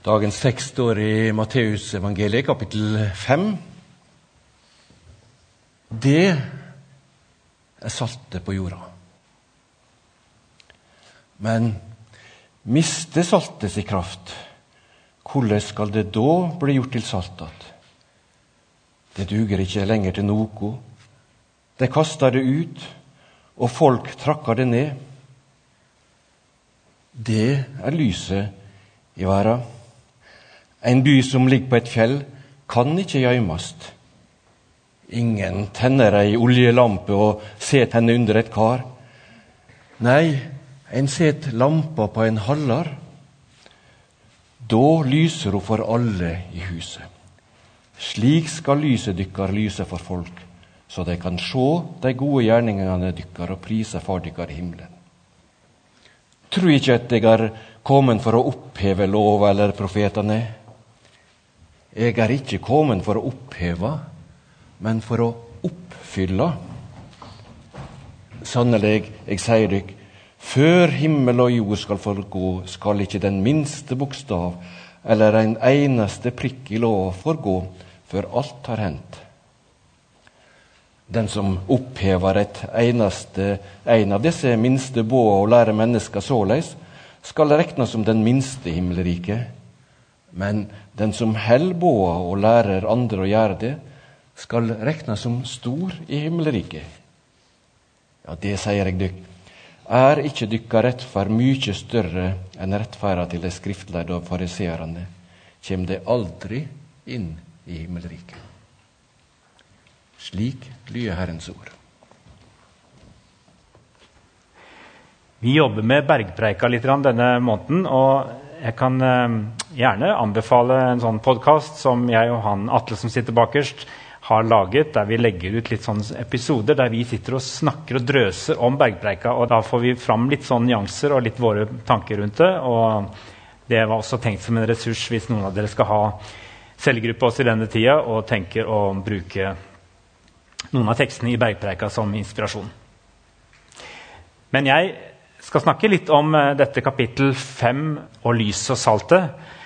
Dagens tekst står i Matteusevangeliet, kapittel 5. Det er saltet på jorda. Men mister saltet sin kraft, hvordan skal det da bli gjort til salt igjen? Det duger ikke lenger til noe. De kaster det ut, og folk trakker det ned. Det er lyset i verden. En by som ligger på et fjell, kan ikke gjemmes. Ingen tenner ei oljelampe og set henne under et kar. Nei, en set lampa på en hallar. Da lyser hun for alle i huset. Slik skal lyset dykkar lyse for folk, så de kan se de gode gjerningene dykkar og prise Far dykkar i himmelen. Tro ikke at jeg er kommet for å oppheve lova eller profetene. Jeg er ikke kommet for å oppheve, men for å oppfylle. Sannelig, jeg sier dykk, før himmel og jord skal forgå, skal ikke den minste bokstav eller en eneste prikk i lova forgå, før alt har hendt. Den som opphever et eneste, en av disse minste båa og lærer mennesker såleis, skal regnes som den minste himmelriket. Men den som båda og lærer andre å gjøre det, skal regnes som stor i himmelriket. Ja, det sier jeg dykk. Er ikke dykka rettferd mykje større enn rettferda til de skriftlærde og fariseerne, kjem de aldri inn i himmelriket. Slik lyder Herrens ord. Vi jobber med Bergpreika litt denne måneden. og Jeg kan eh, gjerne anbefale en sånn podkast som jeg og han Atle som sitter bakerst, har laget, der vi legger ut litt sånne episoder der vi sitter og snakker og drøser om Bergpreika. og Da får vi fram litt sånne nyanser og litt våre tanker rundt det. og Det var også tenkt som en ressurs hvis noen av dere skal ha cellegruppe oss i denne tida og tenker å bruke noen av tekstene i Bergpreika som inspirasjon. Men jeg skal snakke litt om eh, dette kapittel 5 og lyset og saltet.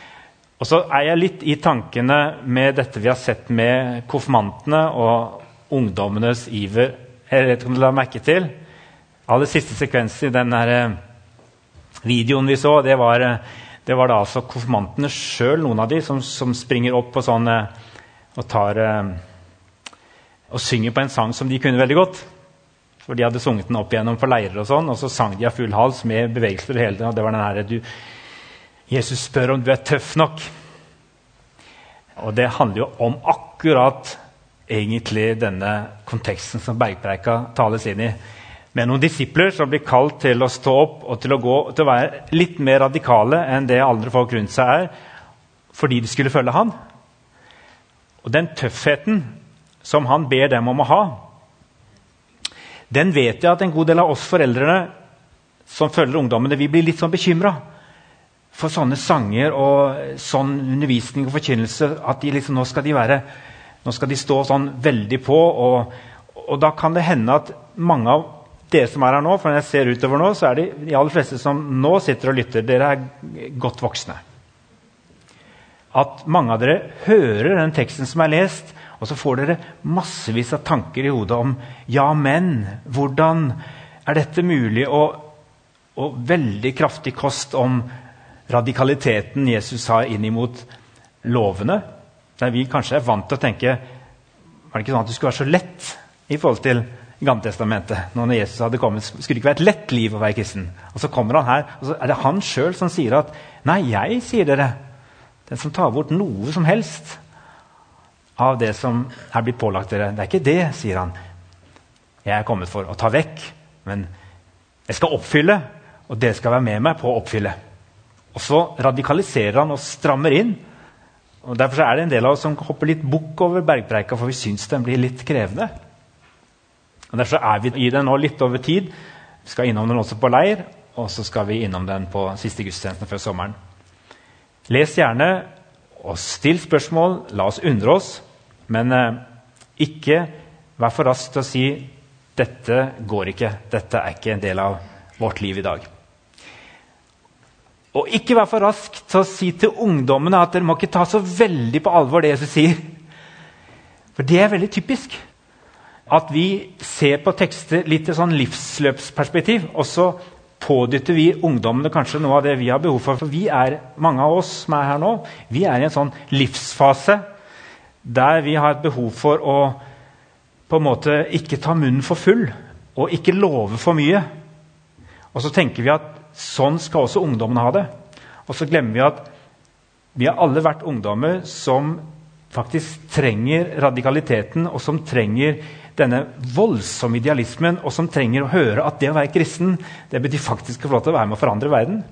Og så er jeg litt i tankene med dette vi har sett med konfirmantene og ungdommenes iver. Jeg vet ikke om du la merke til Aller siste sekvensen i den eh, videoen vi så, det var, eh, det var da altså konfirmantene sjøl, noen av de, som, som springer opp og, sånn, og tar og synger på en sang som de kunne veldig godt. For de hadde sunget den opp igjennom på leirer, og sånn, og så sang de av full hals med bevegelser. og hele tiden, og det var den her, du, Jesus spør om du er tøff nok. Og det handler jo om akkurat egentlig denne konteksten som Bergpreika tales inn i. Med noen disipler som blir kalt til å stå opp og til å, gå, til å være litt mer radikale enn det andre folk rundt seg er, fordi de skulle følge han. Og den tøffheten som han ber dem om å ha, den vet jeg at en god del av oss foreldrene som følger ungdommene, vi blir litt sånn bekymra for sånne sanger og sånn undervisning og forkynnelse. At de liksom, nå, skal de være, nå skal de stå sånn veldig på. Og, og, da kan det hende at mange av dere som er her nå, for når jeg ser utover nå, så er det de aller fleste som nå sitter og lytter, dere er godt voksne. At mange av dere hører den teksten som er lest, og så får dere massevis av tanker i hodet om ja, men hvordan er dette mulig? Og, og veldig kraftig kost om radikaliteten Jesus har inn imot lovene. Der vi kanskje er vant til å tenke var det ikke sånn at det skulle være så lett i forhold til Gammeltestamentet. Når Jesus hadde kommet, skulle det ikke være et lett liv å være kristen. Og så kommer han her, og så er det han sjøl som sier at Nei, jeg sier dere, den som tar bort noe som helst av det som er blitt pålagt dere. Det er ikke det, sier han. Jeg er kommet for å ta vekk, men jeg skal oppfylle, og dere skal være med meg på å oppfylle. Og så radikaliserer han og strammer inn. og Derfor er det en del av oss som hopper litt bukk over bergpreika, for vi syns den blir litt krevende. Og Derfor er vi i den nå litt over tid. Vi skal innom den også på leir, og så skal vi innom den på siste gudstjeneste før sommeren. Les gjerne og still spørsmål. La oss undre oss. Men eh, ikke vær for rask til å si 'dette går ikke', 'dette er ikke en del av vårt liv i dag'. Og ikke vær for rask til å si til ungdommene at dere må ikke ta så veldig på alvor det Jesus sier. For det er veldig typisk. At vi ser på tekster litt i sånn livsløpsperspektiv. Og så pådytter vi ungdommene kanskje noe av det vi har behov for. For vi er, mange av oss som er her nå, vi er i en sånn livsfase der vi har et behov for å på en måte ikke ta munnen for full og ikke love for mye. Og så tenker vi at Sånn skal også ungdommen ha det. Og så glemmer vi at vi har alle vært ungdommer som faktisk trenger radikaliteten, og som trenger denne voldsomme idealismen, og som trenger å høre at det å være kristen det betyr faktisk å få lov til å være med å forandre verden.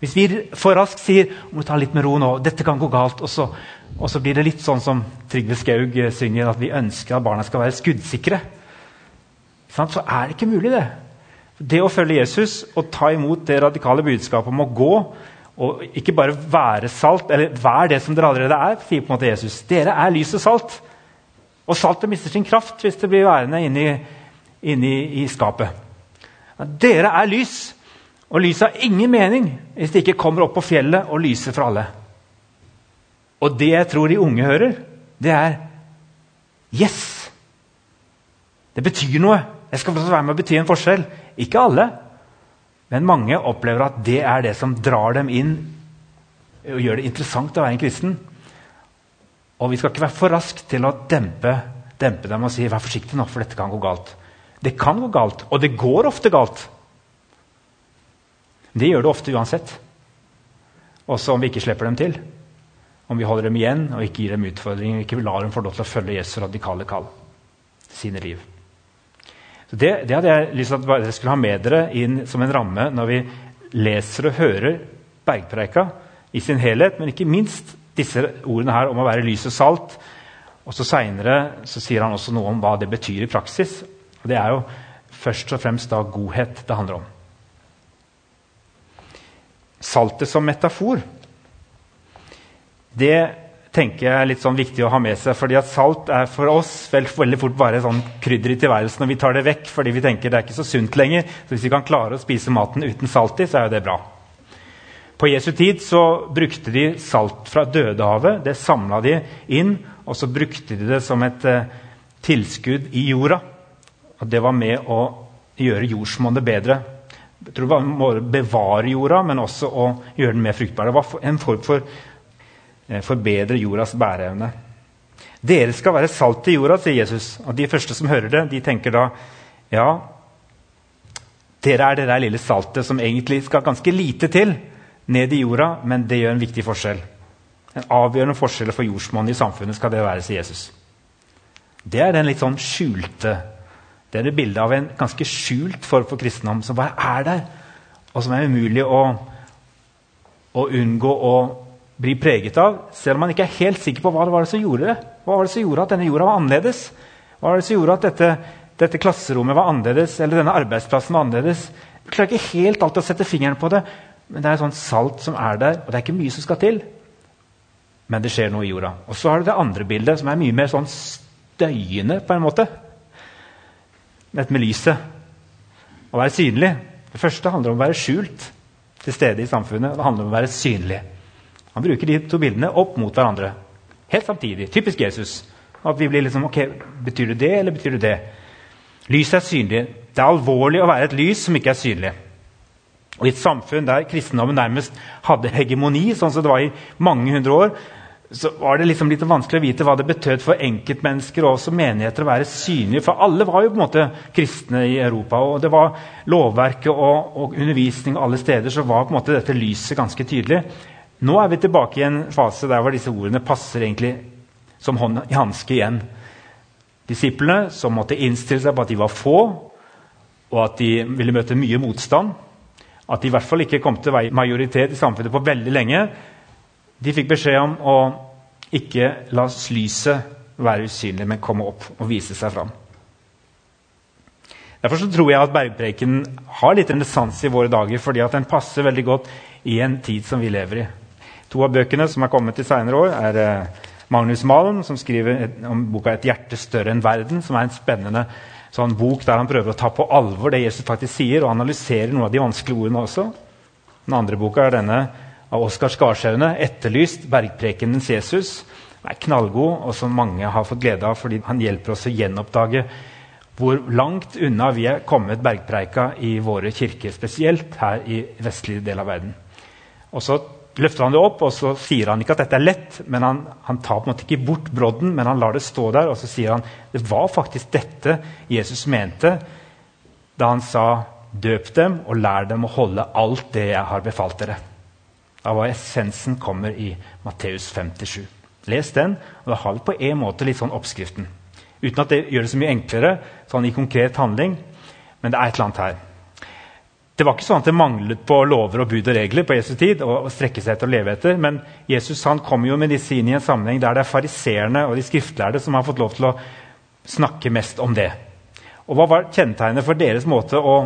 Hvis vi for raskt sier må ta litt med ro nå, dette kan gå galt, og så, og så blir det litt sånn som Trygve Skaug synger, at vi ønsker at barna skal være skuddsikre, så er det ikke mulig, det. Det å følge Jesus og ta imot det radikale budskapet om å gå og ikke bare være salt, eller vær det som dere allerede er, sier på en måte Jesus. Dere er lys og salt. Og saltet mister sin kraft hvis det blir værende inni, inni i skapet. Dere er lys, og lyset har ingen mening hvis det ikke kommer opp på fjellet og lyser for alle. Og det jeg tror de unge hører, det er Yes! Det betyr noe. Jeg skal være med å bety en forskjell. Ikke alle, men mange opplever at det er det som drar dem inn og gjør det interessant å være en kristen. Og vi skal ikke være for raske til å dempe, dempe, dem og si vær forsiktig nå, for dette kan gå galt. Det kan gå galt, og det går ofte galt. Det gjør det ofte uansett. Også om vi ikke slipper dem til. Om vi holder dem igjen og ikke gir dem utfordringer, ikke lar dem få lov til å følge Jesu radikale kall. Sine liv. Så det, det, hadde jeg lyst til at dere skulle ha med dere inn som en ramme når vi leser og hører Bergpreika i sin helhet, men ikke minst disse ordene her om å være lys og salt. Og så Seinere sier han også noe om hva det betyr i praksis. Og Det er jo først og fremst da godhet det handler om. Saltet som metafor. Det tenker jeg er litt sånn viktig å ha med seg. fordi at Salt er for oss vel, veldig fort bare sånn krydder i tilværelsen. Og vi tar det vekk fordi vi tenker det er ikke så sunt lenger. Så hvis vi kan klare å spise maten uten salt i, så er jo det bra. På Jesu tid så brukte de salt fra Dødehavet. Det samla de inn, og så brukte de det som et eh, tilskudd i jorda. Og det var med å gjøre jordsmonnet bedre. Jeg tror det var å bevare jorda, men også å gjøre den mer fruktbar. Det var en form for forbedre jordas bæreevne. Dere skal være salt i jorda, sier Jesus. Og De første som hører det, de tenker da ja, dere er det der lille saltet som egentlig skal ganske lite til ned i jorda, men det gjør en viktig forskjell. En avgjørende forskjell for jordsmonnet i samfunnet skal det være, sier Jesus. Det er den litt sånn skjulte Det er det bildet av en ganske skjult form for kristendom som bare er der, og som er umulig å, å unngå å blir preget av, selv om man ikke er helt sikker på hva det var som gjorde det. Hva var det som gjorde at denne jorda var annerledes? Hva var det som gjorde at dette, dette klasserommet var annerledes, eller denne arbeidsplassen var annerledes? Jeg klarer ikke helt alltid å sette fingeren på det, men det er et sånt salt som er der, og det er ikke mye som skal til. Men det skjer noe i jorda. Og så har du det andre bildet, som er mye mer sånn støyende, på en måte. Dette med lyset. Å være synlig. Det første handler om å være skjult til stede i samfunnet. Det handler om å være synlig. Han bruker de to bildene opp mot hverandre. Helt samtidig. Typisk Jesus. At vi blir liksom, ok, Betyr det det, eller betyr det det? Lyset er synlig. Det er alvorlig å være et lys som ikke er synlig. Og I et samfunn der kristendommen nærmest hadde hegemoni, sånn som det var i mange hundre år, så var det liksom litt vanskelig å vite hva det betød for enkeltmennesker og også menigheter å være synlige. For alle var jo på en måte kristne i Europa. Og det var lovverket og, og undervisning alle steder så var på en måte dette lyset ganske tydelig. Nå er vi tilbake i en fase der hvor disse ordene passer egentlig som hånd i hanske igjen. Disiplene som måtte innstille seg på at de var få, og at de ville møte mye motstand. At de i hvert fall ikke kom til majoritet i samfunnet på veldig lenge. De fikk beskjed om å ikke la lyset være usynlig, men komme opp og vise seg fram. Derfor tror jeg at bergpreken har litt renessanse i våre dager, fordi den passer veldig godt i en tid som vi lever i. To av bøkene som er kommet i senere år, er eh, Magnus Malm, som skriver om boka 'Et hjerte større enn verden', som er en spennende sånn bok der han prøver å ta på alvor det Jesus faktisk sier, og analyserer noen av de vanskelige ordene også. Den andre boka er denne av Oskar Skarsaune, 'Etterlyst bergprekenens Jesus'. Den er knallgod, og som mange har fått glede av fordi han hjelper oss å gjenoppdage hvor langt unna vi er kommet bergpreika i våre kirker, spesielt her i vestlige del av verden. Og så løfter han det opp, og så sier han ikke at dette er lett. men Han, han tar på en måte ikke bort brodden, men han lar det stå der. Og så sier han det var faktisk dette Jesus mente da han sa døp dem og lær dem å holde alt det jeg har befalt dere. Av hva essensen kommer i Matteus 57. Les den, og da har vi på en måte litt sånn oppskriften. Uten at det gjør det så mye enklere sånn i konkret handling, men det er et eller annet her. Det var ikke sånn at det manglet på lover og bud og regler på Jesu tid. å strekke seg etter å leve etter, Men Jesus han kom jo med disse inn i en sammenheng der det er fariseerne og de skriftlærde som har fått lov til å snakke mest om det. Og Hva var kjennetegnet for deres måte å,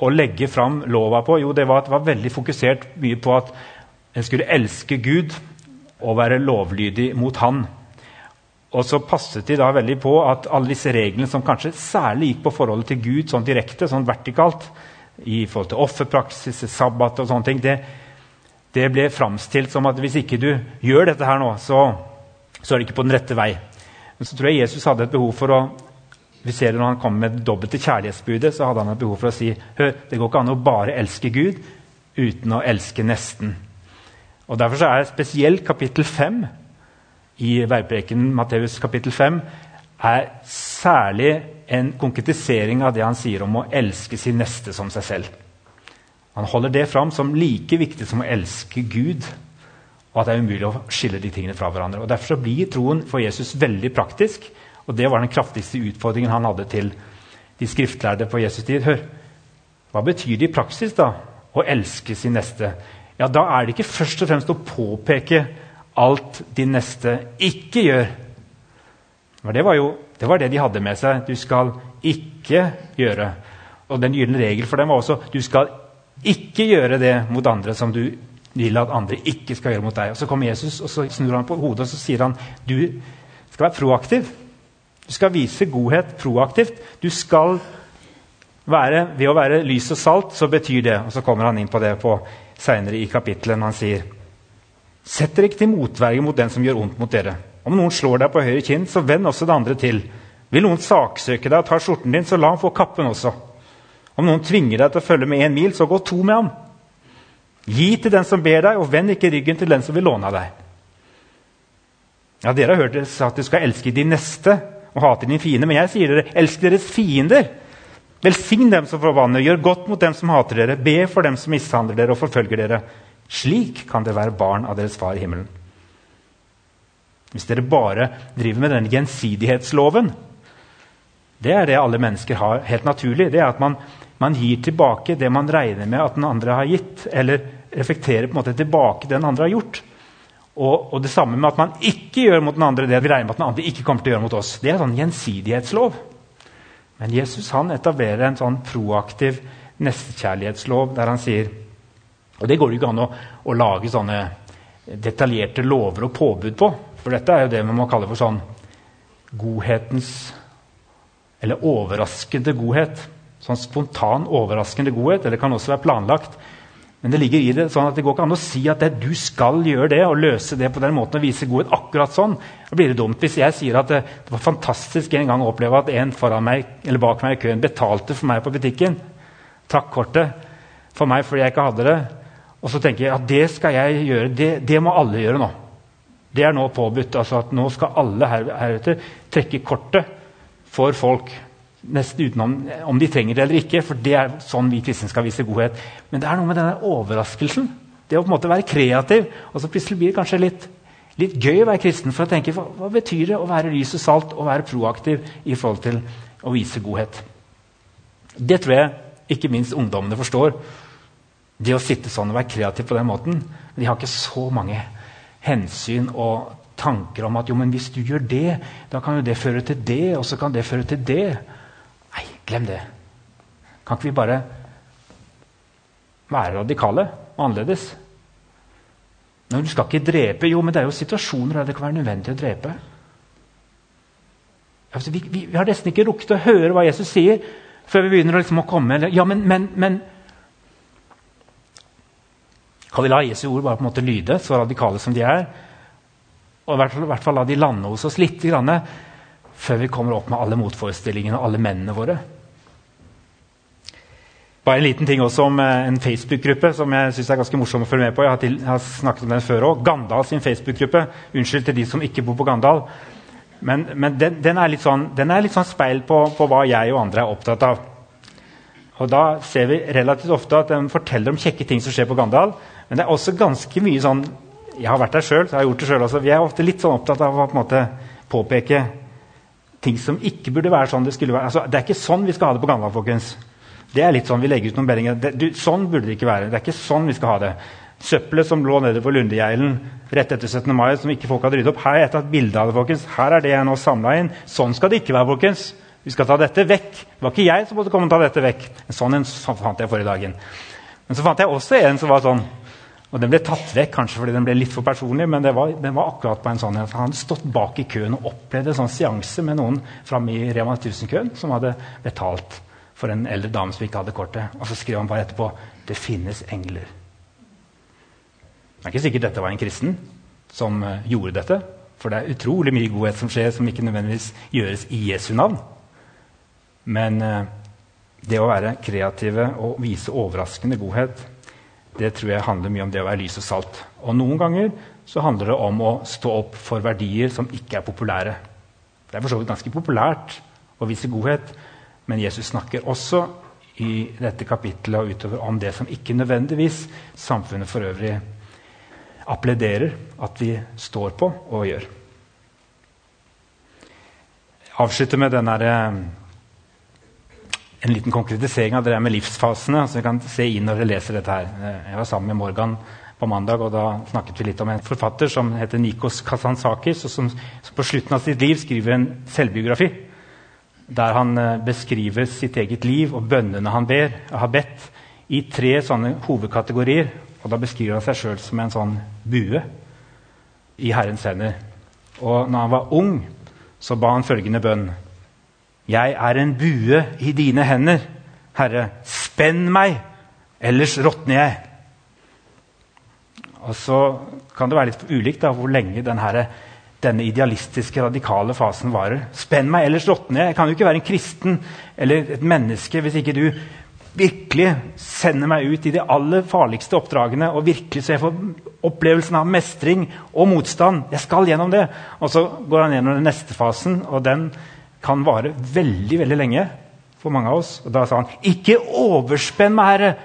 å legge fram lova på? Jo, det var at det var veldig fokusert mye på at en skulle elske Gud og være lovlydig mot Han. Og så passet de da veldig på at alle disse reglene som kanskje særlig gikk på forholdet til Gud sånn direkte, sånn vertikalt, i forhold til offerpraksis, sabbat og sånne ting, det, det ble framstilt som at hvis ikke du gjør dette her nå, så, så er du ikke på den rette vei. Men så tror jeg Jesus hadde et behov for å vi ser det Når han kommer med det dobbelte kjærlighetsbudet, så hadde han et behov for å si hør, det går ikke an å bare elske Gud uten å elske nesten. Og Derfor så er spesielt kapittel 5 i Veiprekenen, Matteus kapittel 5, er særlig en konkretisering av det han sier om å elske sin neste som seg selv. Han holder det fram som like viktig som å elske Gud. Og at det er umulig å skille de tingene fra hverandre. Og Derfor blir troen for Jesus veldig praktisk. Og det var den kraftigste utfordringen han hadde til de skriftlærde på Jesus' tid. Hør, hva betyr det i praksis da, å elske sin neste? Ja, Da er det ikke først og fremst å påpeke alt din neste ikke gjør. For det var jo det var det de hadde med seg. Du skal ikke gjøre. Og den gylne regel for dem var også du skal ikke gjøre det mot andre som du vil at andre ikke skal gjøre mot deg. Og Så kommer Jesus og så snur han på hodet og så sier han, du skal være proaktiv. Du skal vise godhet proaktivt. Du skal være, Ved å være lys og salt så betyr det Og så kommer han inn på det på seinere i kapittelet når han sier Sett dere ikke til motverge mot den som gjør ondt mot dere. Om noen slår deg på høyre kinn, så vend også det andre til. Vil noen saksøke deg og ta skjorten din, så la ham få kappen også. Om noen tvinger deg til å følge med én mil, så gå to med ham. Gi til den som ber deg, og vend ikke ryggen til den som vil låne av deg. Ja, Dere har hørt det at du skal elske de neste og hate dine fiender. Men jeg sier dere, elsk deres fiender. Velsign dem som forbanner, gjør godt mot dem som hater dere. Be for dem som mishandler dere og forfølger dere. Slik kan dere være barn av deres far i himmelen. Hvis dere bare driver med denne gjensidighetsloven Det er det alle mennesker har helt naturlig. Det er at man, man, gir tilbake det man regner med at den andre har gitt. Eller reflekterer på en måte tilbake det den andre har gjort. Og, og, det samme med at man ikke gjør mot den andre det vi regner med at den andre ikke kommer til å gjøre mot oss. Det er en sånn gjensidighetslov. Men Jesus han etablerer en sånn proaktiv nestekjærlighetslov der han sier Og det går jo ikke an å, å lage sånne detaljerte lover og påbud på. For dette er jo det man må kalle for sånn godhetens Eller overraskende godhet. Sånn spontan, overraskende godhet. Eller det kan også være planlagt. Men det ligger i det sånn at det går ikke an å si at det, du skal gjøre det og løse det på den måten og vise godhet akkurat sånn. Da blir det dumt hvis jeg sier at det, det var fantastisk en gang å oppleve at en foran meg, eller bak meg i køen betalte for meg på butikken. Trakk kortet for meg fordi jeg ikke hadde det. Og så tenker jeg at det skal jeg gjøre. Det, det må alle gjøre nå. Det er nå påbudt. altså at Nå skal alle her, heretter trekke kortet for folk. Nesten utenom om de trenger det eller ikke. For det er sånn vi kristne skal vise godhet. Men det er noe med denne overraskelsen. Det å på en måte være kreativ. Og så plutselig blir det kanskje litt, litt gøy å være kristen. For å tenke hva, hva betyr det å være lys og salt og være proaktiv i forhold til å vise godhet? Det tror jeg ikke minst ungdommene forstår. Det å sitte sånn og være kreativ på den måten. De har ikke så mange hensyn og tanker om at jo, men hvis du gjør det, da kan jo det føre til det, og så kan det føre til det. Nei, glem det. Kan ikke vi bare være radikale og annerledes? Men du skal ikke drepe. Jo, men det er jo situasjoner der det kan være nødvendig å drepe. Altså, vi, vi, vi, har nesten ikke rukket å høre hva Jesus sier, før vi begynner å, liksom, å komme Ja, men, men, men Skal vi la Jesu ord bare på en måte lyde, så radikale som de er? Og i hvert fall, i hvert fall la de lande hos oss litt grann, før vi kommer opp med alle motforestillingene og alle mennene våre. Bare en liten ting også om eh, en Facebook-gruppe som jeg synes er ganske morsom å følge med på. Jeg har, til, jeg har snakket om den før også. Gandal sin Facebook-gruppe. Unnskyld til de som ikke bor på Gandal. Men, men den, den, er sånn, den, er litt sånn, speil på, på, hva jeg og andre er opptatt av. Og Da ser vi relativt ofte at den forteller om kjekke ting som skjer på Gandal. Men det er også ganske mye sånn Jeg har vært der sjøl, så jeg har gjort det også. Vi er ofte litt sånn opptatt av å på måte påpeke ting som ikke burde være sånn det skulle være. Altså, det er ikke sånn vi skal ha det på Gamla, folkens. Det er litt sånn vi legger ut noen meldinger. Det, du, sånn burde det ikke være. Det er ikke sånn vi skal ha det. Søppelet som lå nede på Lundegeilen rett etter 17. mai, som ikke folk hadde ryddet opp. Her har jeg tatt bilde av det. folkens. Her er det jeg nå samla inn. Sånn skal det ikke være. folkens. Vi skal ta dette vekk. Det var ikke jeg som måtte komme og ta dette vekk. En sånn en fant jeg forrige dagen. Men så fant jeg også en som var sånn. Og Den ble tatt vekk kanskje fordi den ble litt for personlig, men var, den var akkurat på en sånn. Han hadde stått bak i køen og opplevd en sånn seanse med noen framme i Rema 1000-køen som hadde betalt for en eldre dame som ikke hadde kortet. Og så skrev han bare etterpå det finnes engler. Det er ikke sikkert dette var en kristen som uh, gjorde dette. For det er utrolig mye godhet som skjer, som ikke nødvendigvis gjøres i Jesu navn. Men uh, det å være kreative og vise overraskende godhet, det tror jeg handler mye om det å være lys og salt. Og noen ganger så handler det om å stå opp for verdier som ikke er populære. Det er for så vidt ganske populært å vise godhet, men Jesus snakker også i dette kapittelet og utover om det som ikke nødvendigvis samfunnet for øvrig applauderer at vi står på og gjør. Jeg avslutter med denne, eh, en liten konkretisering av det der med livsfasene. så vi kan se inn når dere leser dette her. Eh, jeg var sammen med Morgan på mandag, og da snakket vi litt om en forfatter som heter Nikos Kazansakis, og som på slutten av sitt liv skriver en selvbiografi der han eh, beskriver sitt eget liv og bønnene han ber, har bedt, i tre sånne hovedkategorier. Og Da beskriver han seg sjøl som en sånn bue i Herrens hender. Og når han var ung, så ba han følgende bønn. Jeg er en bue i dine hender, Herre. Spenn meg, ellers råtner jeg. Og så kan det være litt ulikt da, hvor lenge denne, denne idealistiske, radikale fasen varer. Spenn meg, ellers råtner jeg. Jeg kan jo ikke være en kristen eller et menneske hvis ikke du virkelig sender meg ut i de aller farligste oppdragene og virkelig så jeg får opplevelsen av mestring og motstand. Jeg skal gjennom det. Og så går han gjennom den neste fasen, og den kan vare veldig veldig lenge for mange av oss. Og da sa han, 'Ikke overspenn meg, Herre.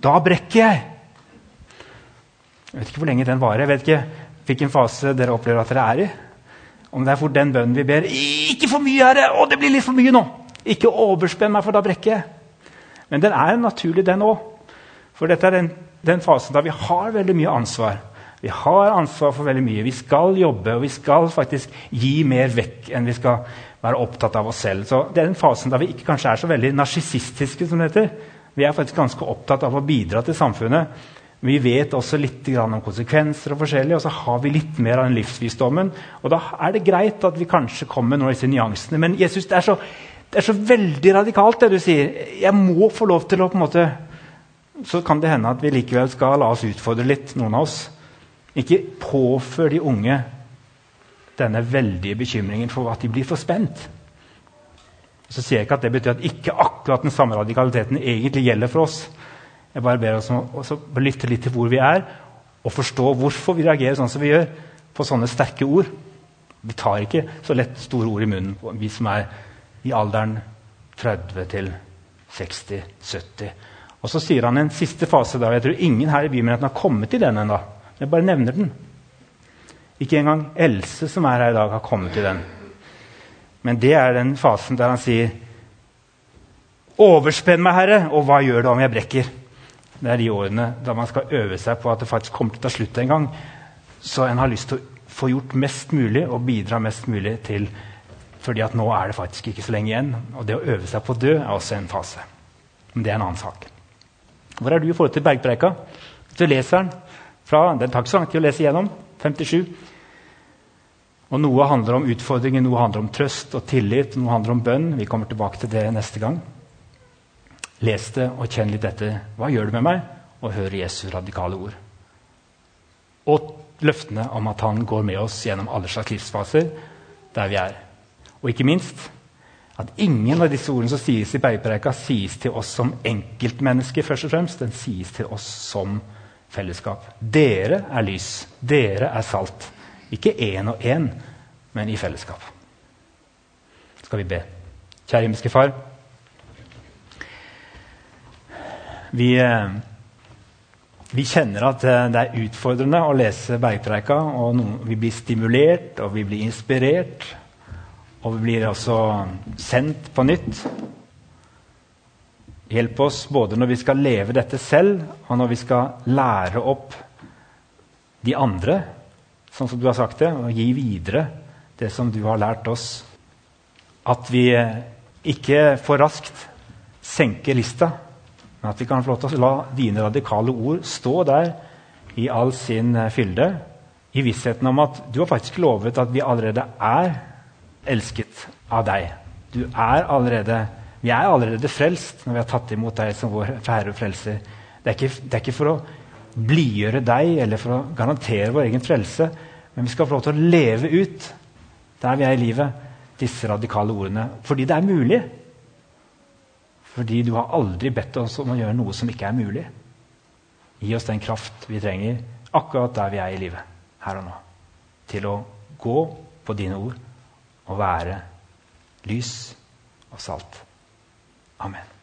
Da brekker jeg.' Jeg vet ikke hvor lenge den varer. jeg vet ikke hvilken fase dere opplever at dere er i. Om det er for den bønnen vi ber 'Ikke for mye, Herre! Å, det blir litt for mye nå!' 'Ikke overspenn meg, for da brekker jeg.' Men den er naturlig, den òg. For dette er den, den fasen da vi har veldig mye ansvar. Vi har ansvar for veldig mye. Vi skal jobbe, og vi skal faktisk gi mer vekk enn vi skal være opptatt av oss selv. Så Det er den fasen der vi ikke kanskje er så veldig narsissistiske. som det heter. Vi er faktisk ganske opptatt av å bidra til samfunnet. Vi vet også litt om konsekvenser, og forskjellig, og så har vi litt mer av den livsvisdommen. Og da er det greit at vi kanskje kommer med noen av disse nyansene. Men Jesus, det er, så, det er så veldig radikalt, det du sier. Jeg må få lov til å på en måte Så kan det hende at vi likevel skal la oss utfordre litt, noen av oss. Ikke påfør de unge denne veldige bekymringen for at de blir for spent. Så sier jeg ikke at det betyr at ikke akkurat den samme radikaliteten egentlig gjelder for oss. Jeg bare ber oss om å lytte litt til hvor vi er, og forstå hvorfor vi reagerer sånn som vi gjør på sånne sterke ord. Vi tar ikke så lett store ord i munnen, vi som er i alderen 30 til 60-70. Og så sier han en siste fase. da, Jeg tror ingen her i bymenigheten har kommet til den ennå. Jeg bare nevner den. Ikke engang Else, som er her i dag, har kommet til den. Men det er den fasen der han sier Overspenn meg, Herre, og hva gjør det om jeg brekker? Det er de årene da man skal øve seg på at det faktisk kommer til å ta slutt en gang. Så en har lyst til å få gjort mest mulig og bidra mest mulig til fordi at nå er det faktisk ikke så lenge igjen. Og det å øve seg på å dø er også en fase. Men det er en annen sak. Hvor er du i forhold til bergpreika? Hvis du leser den fra Den tar ikke så lang tid å lese igjennom. 57. Og Noe handler om utfordringer, noe handler om trøst og tillit, noe handler om bønn. Vi kommer tilbake til det neste gang. Les det og kjenn litt etter. Hva gjør det med meg? og høre Jesu radikale ord. Og løftene om at han går med oss gjennom alle slags livsfaser der vi er. Og ikke minst at ingen av disse ordene som sies i bergpreika, sies til oss som enkeltmennesker. først og fremst. Den sies til oss som fellesskap. Dere er lys. Dere er salt. Ikke én og én, men i fellesskap. Skal vi be. Kjære himmelske Far. Vi, eh, vi, kjenner at eh, det er utfordrende å lese Bergpreika. og noen, Vi blir stimulert, og vi blir inspirert. Og vi blir også sendt på nytt. Hjelp oss både når vi skal leve dette selv, og når vi skal lære opp de andre, sånn som du har sagt det, og gi videre det som du har lært oss. At vi ikke for raskt senker lista, men at vi kan få lov til å la dine radikale ord stå der i all sin fylde, i vissheten om at du har faktisk lovet at vi allerede er elsket av deg. Du er allerede, vi er allerede frelst når vi har tatt imot deg som vår Herre og Frelser. Det er, ikke, det er ikke for å blidgjøre deg eller for å garantere vår egen frelse, men vi skal få lov til å leve ut der vi er i livet, disse radikale ordene. Fordi det er mulig. Fordi du har aldri bedt oss om å gjøre noe som ikke er mulig. Gi oss den kraft vi trenger akkurat der vi er i livet, her og nå. Til å gå på dine ord og være lys og salt. Amen.